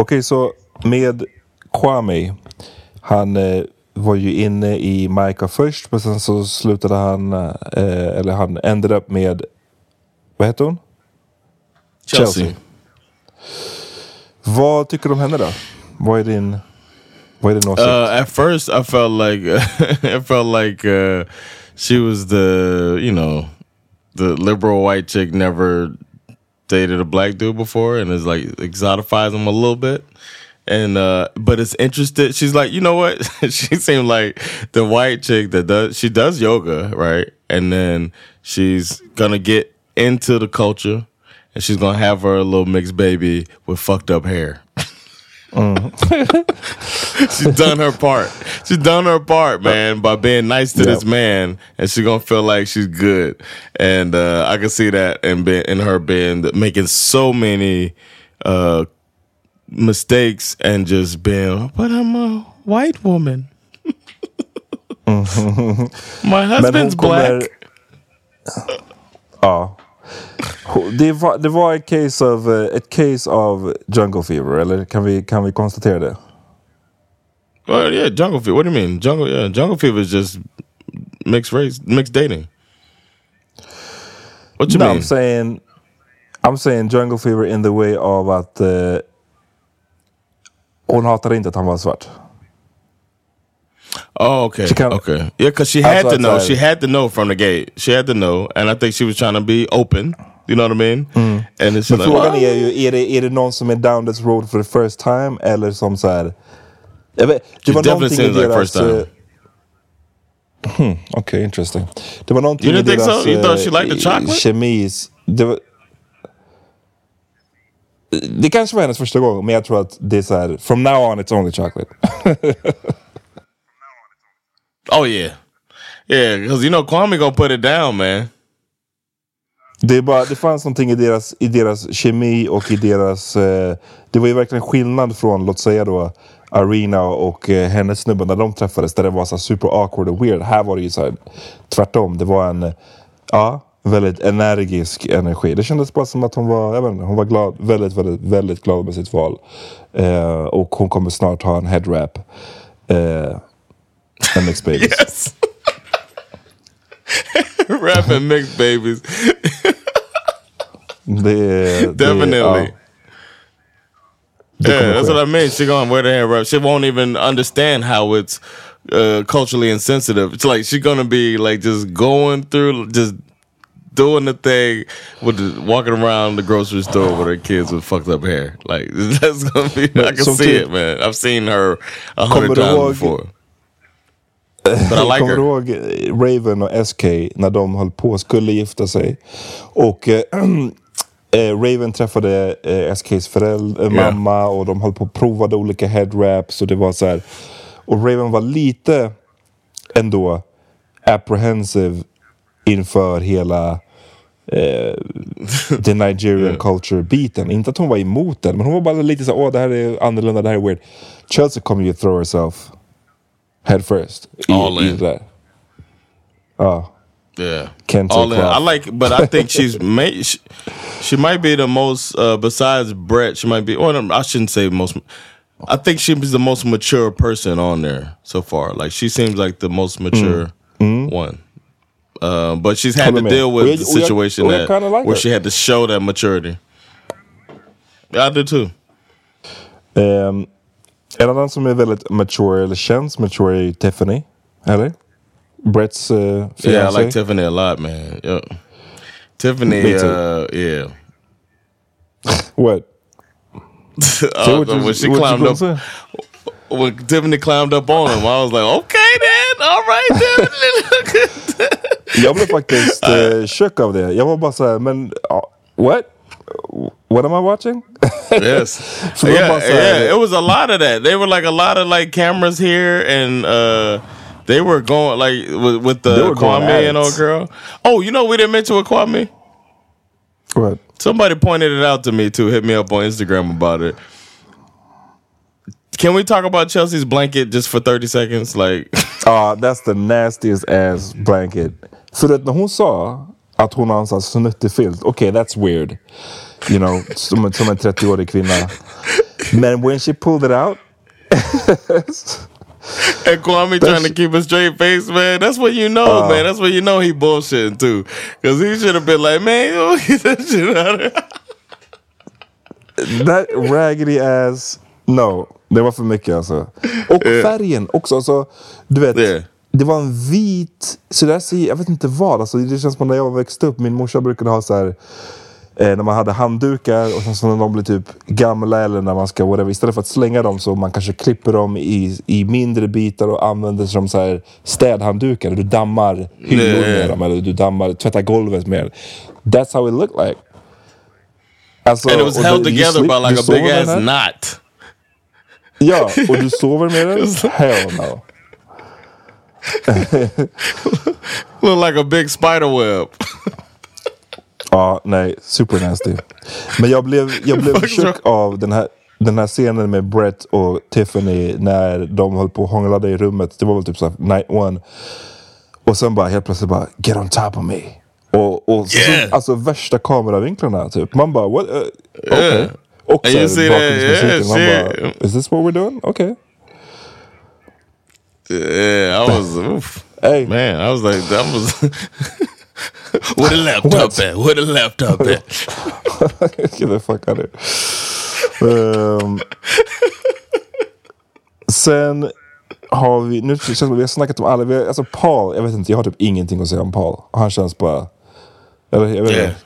Okej, så med Kwame. Han eh, var ju inne i Maika först, men sen så slutade han, eh, eller han ändrade upp med, vad heter hon? Chelsea. Vad tycker du om henne då? Vad är din, vad är din åsikt? Uh, at first, I felt like I felt like uh, she was the you know the liberal white chick never dated a black dude before and is like exotifies him a little bit. And uh but it's interested. She's like, you know what? she seemed like the white chick that does she does yoga, right? And then she's gonna get into the culture and she's gonna have her little mixed baby with fucked up hair. she's done her part. She's done her part, man, by being nice to this man, and she's gonna feel like she's good. And uh, I can see that in in her being making so many uh, mistakes and just being, but I'm a white woman. My husband's kommer- black. Ja. Det var, det var ett case of, eh, ett case of jungle fever, eller kan vi, kan vi konstatera det? Well, yeah, jungle fever. What do you mean? Jungle, yeah, jungle fever is just mixed race, mixed dating. What you no, mean? I'm saying, I'm saying jungle fever in the way av att eh, hon hatade inte att han var svart. Oh, okay, She kinda- okay, yeah, because she had to I know. said. She had to know from the gate. She had to know, and I think she was trying to be open. You know what I mean? And it's Men like, frågan är ju, är det, är det någon som är down this road for the first time eller som så här... Jag vet, det var definitely någonting i like deras... first time. eh, Hmm, Okej, interesting. Det var någonting You i didn't think deras so? You thought she eh, liked the chocolate? kemis... Det, var, det kanske var hennes första gång, men jag tror att det är så här... From now on it's only chocolate. oh yeah, yeah, because you know Kwame gonna put it down, man. Det, är bara, det fanns någonting i deras, i deras kemi och i deras... Eh, det var ju verkligen skillnad från, låt säga då, Arena och eh, hennes snubbe när de träffades. Där det var så super awkward och weird. Här var det ju så här, tvärtom. Det var en ja, väldigt energisk energi. Det kändes bara som att hon var, jag vet inte, hon var glad, väldigt, väldigt, väldigt glad med sitt val. Eh, och hon kommer snart ha en headwrap. Eh, en mixed babies. Yes. Rapping mixed babies. Det, är- det, Definitely. ja. Yeah, that's what I mean. She gonna wear the hair wrap. She won't even understand how it's uh, culturally insensitive. It's like she's gonna be like just going through, just doing the thing with the, walking around the grocery store with her kids with fucked up hair. Like that's gonna be. I can see it, man. I've seen her a hundred times before. But I like Kommer du ihåg eh, Raven och SK när de höll på skulle gifta sig? Och eh, eh, Raven träffade eh, SKs föräldrar, eh, Yeah. mamma och de höll på och provade olika headwraps och det var så här. Och Raven var lite ändå apprehensive inför hela eh, the Nigerian culture biten. Inte att hon var emot den, men hon var bara lite så här, åh det här är annorlunda, det här är weird. Chelsea kommer ju throw herself head first. All i in. där. Ja. Yeah. All in. I like, but I think she's may, she, she might be the most. Uh, besides Brett, she might be. Or I shouldn't say most. I think she's the most mature person on there so far. Like she seems like the most mature one. Uh, but she's had to deal with jag- the situation och jag that like where her. she had to show that maturity. I do too. Ehm, en annan som är väldigt mature, eller känns mature, är Tiffany. Eller? Bretts uh, Yeah, I fiancé. like Tiffany a lot, man. Yeah. Tiffany, uh, yeah. What? Uh, what you- when she climbed up, when Tiffany climbed up on him, I was like, okay then. All right then. Jag blev faktiskt eh, chock av det. Jag var bara så här, men ja, what? What am I watching? yes. Yeah, bara så här- yeah. It was a lot of that. They were like a lot of like cameras here, and uh, they were going like with, with the were going at Kwame and old girl. Oh, you know we didn't mention with Kwame. What? Somebody pointed it out to me too. Hit me up on Instagram about it. Can we talk about Chelsea's blanket just for thirty seconds? Like, Ja, that's the nastiest ass blanket. So that när hon sa att hon har en sån här snuttig filt, okej okay, that's weird. You know, som, som en 30-årig kvinna. Men when she pulled it out, and Kwame trying to keep a straight face, man. That's what you know, Uh. man. That's what you know he bullshitting too. Because he should have been like, man, you get that shit out of that raggedy ass, no. Det var för mycket alltså. Och färgen också. Alltså, du vet, Yeah. Det var en vit, så där ser, jag vet inte vad. Alltså, det känns som när jag växte upp, min morsa brukade ha så här eh, när man hade handdukar och sen så när de blir typ gamla eller när man ska whatever, istället för att slänga dem så man kanske klipper dem i, i mindre bitar och använder som så här städhanddukar. Du dammar hyllor med dem eller du dammar, tvättar golvet med That's how it looked like. Alltså, and it was held du- you together by like a big ass knot. Ja, och du sover med den? Hell no. Look like a big spider web. Ja, nej, super nasty. Men jag blev, jag blev chock av den här, den här scenen med Brett och Tiffany när de höll på och hånglade i rummet. Det var väl typ såhär night one. Och sen bara helt plötsligt bara get on top of me. Och, och så, Yeah. alltså värsta kameravinklarna typ. Man bara what? Uh, okay. Yeah. Och så bakgrundsmusiken. Man yeah, bara shit. is this what we're doing? Okay. Yeah, I was, oof. Hey. man, I was like, that was. Where the laptop at? Where the laptop at? Get the fuck out of here. Ehm, sen har vi, nu känns det som vi har snackat om alla, vi har, alltså Paul, jag vet inte, jag har typ ingenting att säga om Paul. Han känns bara, eller jag vet Yeah. inte,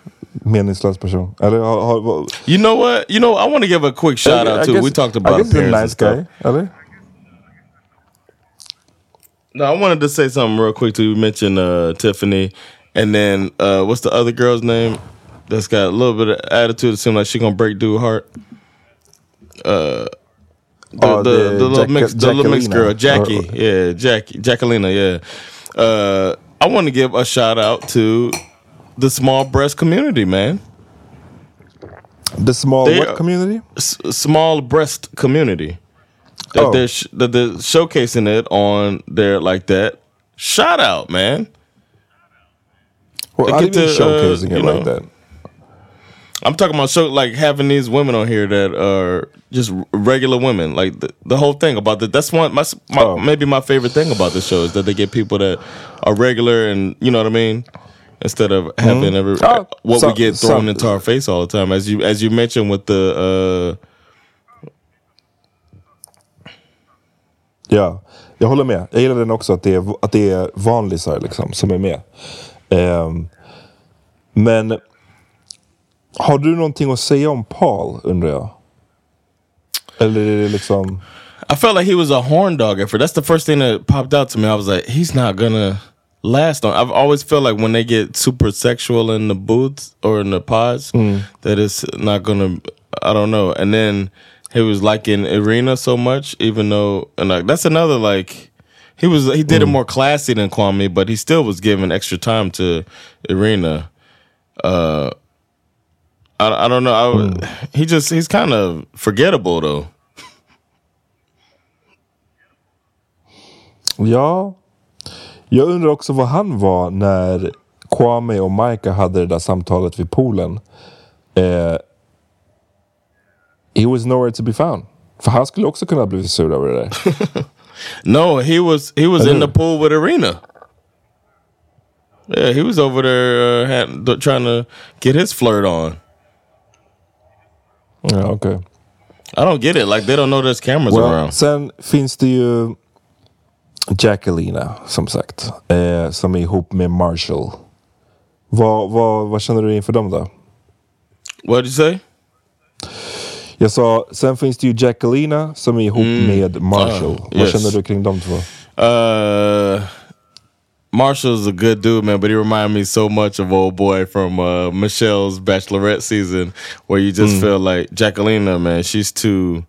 meningslös person. Eller har, har, You know what? You know, I want to give a quick shout out I too. guess- we talked I about guess he's a appearance nice guy, eller? No, I wanted to say something real quick too. You mentioned uh, Tiffany, and then uh, what's the other girl's name? That's got a little bit of attitude. It seems like she gonna break dude heart. Uh, the, Oh, the, the the little Jack- mixed, the little mixed girl, Jackie. Or- yeah, Jackie, Jacquelina. Yeah. Uh, I want to give a shout out to the small breast community, man. The small They what community? S- small breast community. That Oh. they're sh- that they're showcasing it on there like that. Shout out, man. Well, They I get to, showcasing uh, it you like know, that. I'm talking about show like having these women on here that are just regular women. Like the, the whole thing about that. That's one my, my Oh. maybe my favorite thing about the show is that they get people that are regular and you know what I mean. Instead of having every Oh, what so- we get thrown some- into our face all the time, as you as you mentioned with the uh, Ja, jag håller med. Jag gillar den också, att det är, att det är vanlisar liksom, som är med. Ehm, men har du någonting att säga om Paul, undrar jag? Eller är det liksom... I felt like he was a horn dog at first. That's the first thing that popped out to me. I was like, he's not gonna last long. I've always felt like when they get super sexual in the booths or in the pods, that it's not gonna. I don't know. And then he was liking Irina so much, even though, and like that's another like. He was he did it more classy than Kwame, but he still was giving extra time to Irina. Uh, I, I don't know. I, He just he's kind of forgettable though. Ja. Jag undrar också vad han var när Kwame och Micah hade det där samtalet vid poolen. Eh, he was nowhere to be found. För han skulle också kunna bli sur över det där. No, he was he was in the pool with Arena. Yeah, he was over there uh, had, trying to get his flirt on. Ja, okej. I don't get it. Like they don't know there's cameras Well, around. sen finns det ju Jacquelina, som sagt. Eh, som är ihop med Marshall. Vad, vad, vad känner du inför dem då? What did you say? Jag sa, sen finns det ju Jacquelina som är ihop med Marshall. Ah, Vad yes. känner du kring de två? Uh, Marshall's a good dude, man, but he reminded me so much of old boy from uh, Michelle's Bachelorette season, where you just Mm. feel like Jacquelina, man, she's too.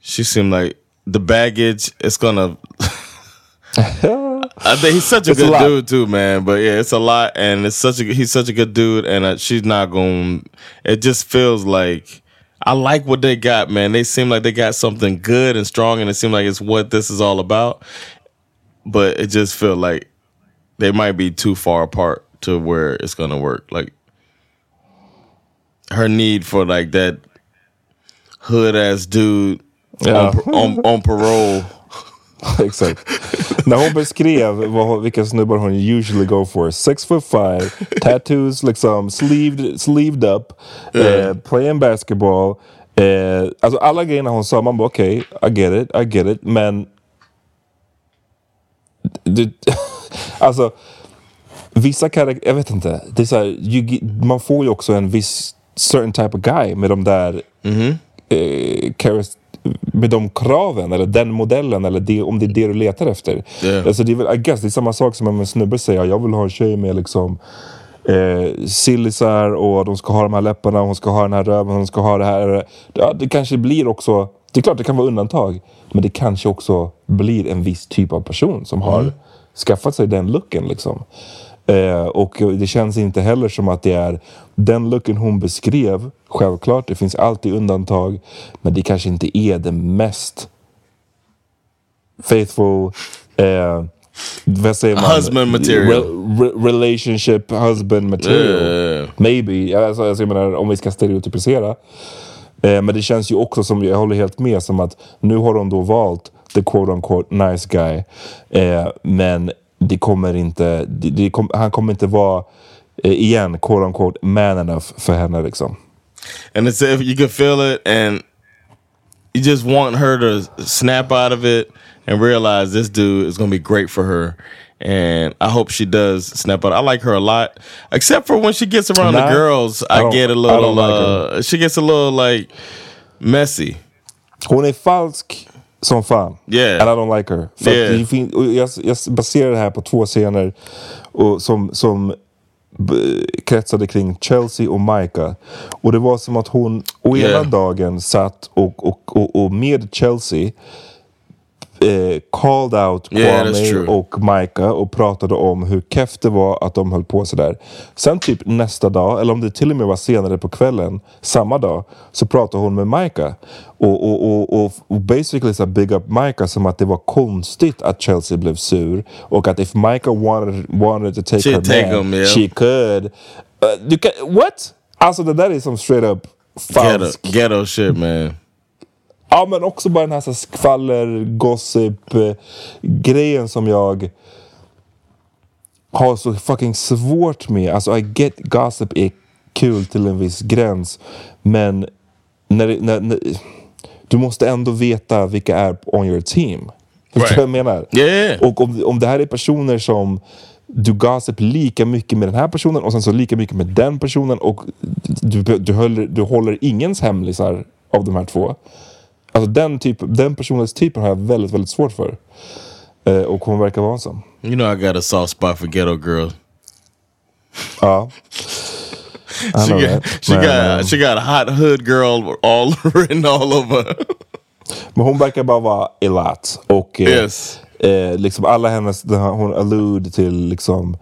She seemed like the baggage. It's gonna. I think he's such a It's a good lot. dude too, man. But yeah, it's a lot, and it's such a he's such a good dude, and uh, she's not going. It just feels like I like what they got, man. They seem like they got something good and strong, and it seems like it's what this is all about. But it just feel like they might be too far apart to where it's gonna work. Like her need for like that hood ass dude Ja. on, on on parole. Exakt. När hon beskrev vad, vilka snubbar hon usually go for. Six foot five, tattoos liksom sleeved, sleeved up, eh, playing basketball. Eh, alltså alla grejerna hon sa, man bara okej, I get it, I get it. Men... Du, alltså, vissa karaktärer, jag vet inte. Det är så här, you, man får ju också en viss certain type of guy med de där eh, charis- med de kraven eller den modellen eller det, om det är det du letar efter. Yeah. Alltså det är väl, I guess, det är samma sak som om en snubbe säger jag vill ha en tjej med liksom eh, sillisar och de ska ha de här läpparna, hon ska ha den här röven, hon ska ha det här. Ja, det kanske blir också, det är klart det kan vara undantag, men det kanske också blir en viss typ av person som har skaffat sig den looken liksom. Eh, och det känns inte heller som att det är den looken hon beskrev. Självklart, det finns alltid undantag. Men det kanske inte är det mest faithful, eh, vad säger man? Husband material. Re- re- relationship husband material. Yeah. Maybe. Alltså, alltså, jag menar, om vi ska stereotypisera. Eh, men det känns ju också som, jag håller helt med, som att nu har de då valt the quote unquote nice guy. Eh, men det kommer inte, det, det kom, han kommer inte vara, eh, igen, quote unquote man enough för henne liksom. and it's if you can feel it and you just want her to snap out of it and realize this dude is going to be great for her. And i hope she does snap out. I like her a lot except for when she gets around Nah, the girls I i, get a little like uh, she gets a little like messy. Hon är falsk som fan. Yeah. And I don't like her. För Yeah. jag, jag baserar det här på två scener och som, som kretsade kring Chelsea och Micah. Och det var som att hon å ena Yeah. dagen satt och, och, och, och med Chelsea eh, called out Yeah, Kwame och Micah och pratade om hur keft det var att de höll på sådär. Sen typ nästa dag, eller om det till och med var senare på kvällen, samma dag, så pratade hon med Micah. Och, och, och, och, basically så big up Micah som att det var konstigt att Chelsea blev sur. Och att if Micah wanted, wanted to take She'd her take man, him, yeah. she could. Uh, kan, what? Alltså det där är som straight up ghetto, falsk. ghetto shit man Ja men också bara den här, så här skvaller, gossip eh, grejen som jag har så fucking svårt med. Alltså I get gossip är kul till en viss gräns. Men när, det- när, när, du måste ändå veta vilka är on your team. Förstår du vad jag menar? Yeah. Och om, om det här är personer som du gossip lika mycket med den här personen och sen så lika mycket med den personen och du, du, håller, du håller ingens hemlisar av de här två. Alltså den, typ, den personens typen har jag väldigt, väldigt svårt för. Eh, och hon verkar vara en sån. you know i got a soft spot for ghetto girls Ja. She got, that. she Men, got eh, she got a hot hood girl all written all over Men hon verkar bara vara elat. Och eh, Yes. eh, liksom alla hennes, hon allude till liksom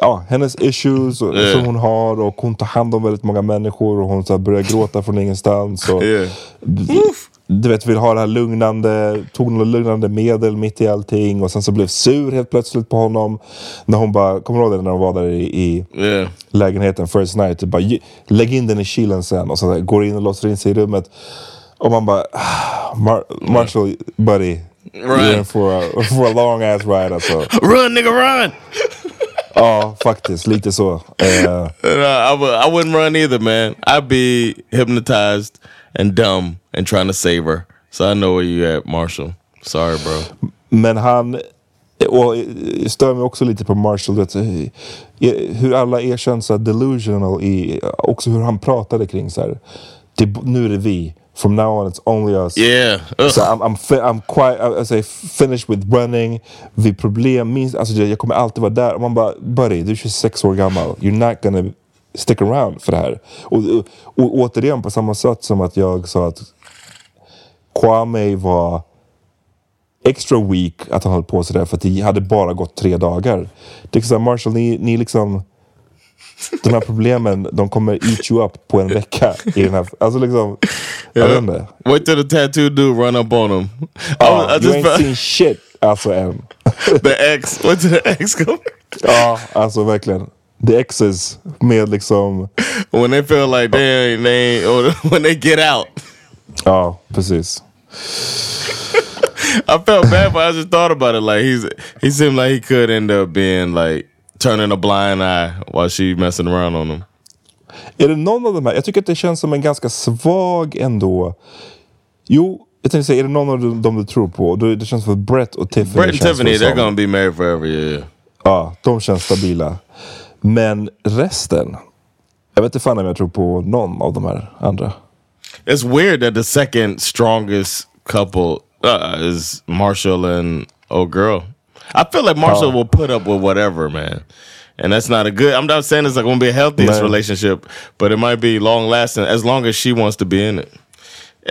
Ja, hennes issues och, Yeah. som hon har och hon tar hand om väldigt många människor och hon så här, börjar gråta från ingenstans. Och, Yeah. Du vet, vill ha det här lugnande, tog något lugnande medel mitt i allting och sen så blev sur helt plötsligt på honom. När hon bara, kommer du ihåg det när de var där i, i yeah lägenheten first night. Typ bara, "Ge- lägg in den i kylen sen. Och så där, går in och låser in sig i rummet. Och man bara, "Ah, Mar Marshall buddy. You're in for a, for a long ass ride alltså. run nigga run Ja, faktiskt. Lite så. Eh, And, uh, I, I wouldn't run either, man. I'd be hypnotized and dumb and trying to save her. So I know where you at, Marshall. Sorry, bro. men han... Och jag stör mig också lite på Marshall. Du, hur alla erkänns så delusional i... Också hur han pratade kring så här. Det, nu är det vi. from now on it's only us. Yeah. So I'm, I'm, I'm quite, I, say finished with running. Vid problem, minst, alltså jag kommer alltid vara där. Och man bara, buddy, du är 26 år gammal. You're not gonna stick around för det här. Och, och, och återigen på samma sätt som att jag sa att Kwame var extra weak att han höll på sådär för att det hade bara gått tre dagar. Det är så här, Marshall, ni, ni liksom... De här problemen, de kommer eat you up på en vecka. I den här, alltså liksom, jag vet inte. Wait till the tattoo dude run up on him. Ja, I, I you ain't seen shit alltså än. the ex. Wait till the ex come. Ja, alltså verkligen. The exes med liksom... When they feel like they they when they get out. Ja, precis. I felt bad, but I just thought about it. Like he's he seemed like he could end up being like turning a blind eye while she messing around on him. Är det någon av de här? Jag tycker att det känns som en ganska svag ändå. Jo, jag tänkte säga, är det någon av dem- du tror på? Det känns som att Brett och Tiffany Brett känns Tiffany, they're gonna be married forever. Yeah. Ja, de känns stabila. Men resten? Jag vet inte fan om jag tror på någon av de här andra. It's weird that the second strongest couple uh, is Marshall and old girl. I feel like Marshall Oh. will put up with whatever, man. And that's not a good. I'm not saying it's like to be a healthiest Man. relationship, but it might be long lasting as long as she wants to be in it.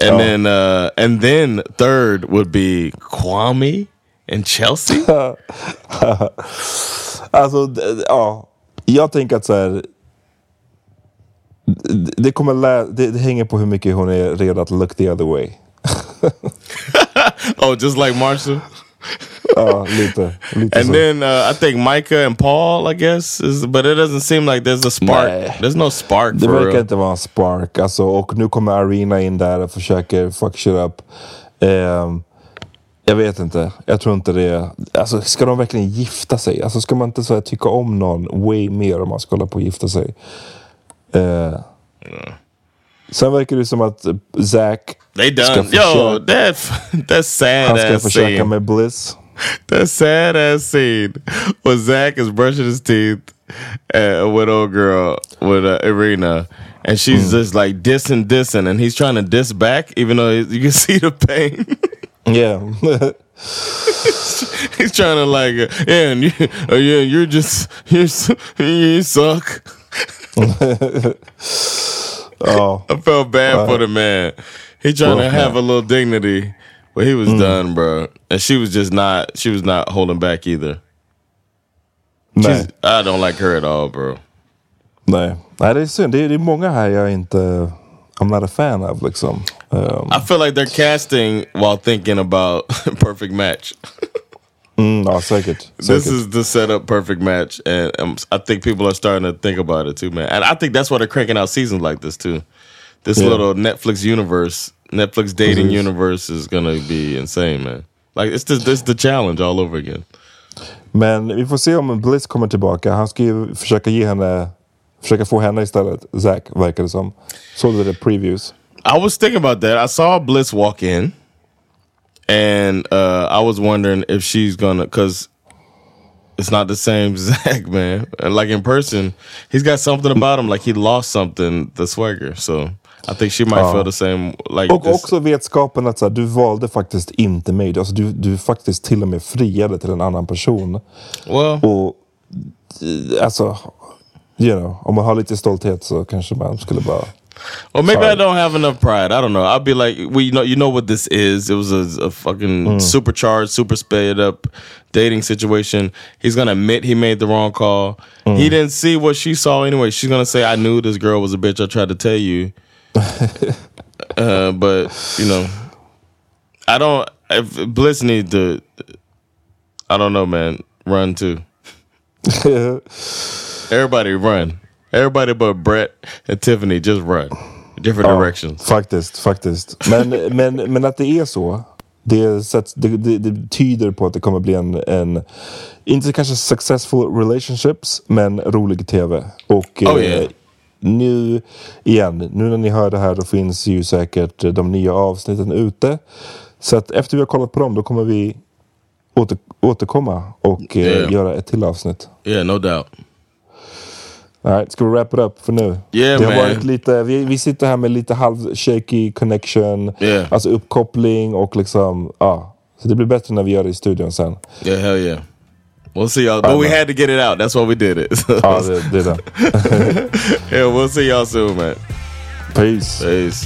And Oh. then, uh, and then third would be Kwame and Chelsea. Alltså, ja. Jag tänker att så här. Det, kommer lä- det, det hänger på hur mycket hon är redo att look the other way. oh, just like Marshall. Ja, lite. lite And så. then uh, I think Micah and Paul, I guess, is, but it doesn't seem like there's a spark. Nej. There's no spark Det verkar inte vara en spark. Alltså, och nu kommer Arena in där och försöker fuck shit up. Ehm, jag vet inte. Jag tror inte det. Alltså, ska de verkligen gifta sig? Alltså, ska man inte så här, tycka om någon way mer om man ska hålla på och gifta sig? Uh, Sen verkar det som att eh, Zack ska försöka, Yo, that that sad han ska försöka scene. med Bliss. That sad ass scene when Zach is brushing his teeth uh, with old girl with uh, Irina, and she's just like dissing, dissing, and he's trying to diss back, even though you can see the pain. Yeah. he's trying to like, uh, yeah, and you, uh, yeah, you're just you're you suck. ja. I felt bad for the man. He trying to have man. a little dignity, but he was done, bro. And she was just not. She was not holding back either. She's, I don't like her at all, bro. Nej. Nej, det är synd. Det är, det är många här jag inte... I'm not a fan of liksom. Um, I feel like they're casting while thinking about perfect match. mm, ja, säkert. This is the setup perfect match, and um, I think people are starting to think about it too, man. And I think that's why they're cranking out seasons like this too. This Yeah. little Netflix universe, Netflix dating Precis. universe, is gonna be insane, man. Like it's the it's the challenge all over again. Men vi får se om Bliss kommer tillbaka. Han ska ju försöka ge henne... Försöka få henne istället. Zack, verkar det som. Såg du det previews? I was thinking about that. I saw Bliss walk in, and uh, I was wondering if she's gonna, because it's not the same Zach, man. And like in person, he's got something about him, like he lost something, the swagger. So I think she might Ja. feel the same. Like Och this- också vetskapen att så här, du valde faktiskt inte mig. Alltså, du, du faktiskt till och med friade till en annan person. well, Och alltså, you know, om man har lite stolthet så kanske man skulle bara... or maybe sorry. I don't have enough pride. I don't know. I'll be like, well, you know, you know what this is. It was a, a fucking Mm. supercharged, super sped up dating situation. He's gonna admit he made the wrong call. Mm. He didn't see what she saw anyway. She's gonna say, "I knew this girl was a bitch. I tried to tell you." uh, but you know, I don't. If Bliss need to, I don't know, man. Run too. Everybody run. Everybody but Brett and Tiffany just run. Different Ja, directions. Faktiskt, faktiskt. Men, men, men att det är så. Det, sätts, det, det, det tyder på att det kommer bli en, en inte kanske successful relationships, men rolig tv. Och Oh, eh, yeah. nu igen, nu när ni hör det här då finns ju säkert de nya avsnitten ute. Så att efter vi har kollat på dem då kommer vi åter, återkomma och eh, Yeah. göra ett till avsnitt. Yeah, no doubt. Alright, ska vi wrap it up för nu? Yeah, det har man. varit lite, vi, vi sitter här med lite halv shaky connection, Yeah. alltså uppkoppling och liksom, ja. Så det blir bättre när vi gör det i studion sen. Yeah, hell yeah. We'll see y'all. But we had to get it out. That's why we did it. So- Ja, det, det. yeah, we'll see y'all soon, man. Peace. Peace.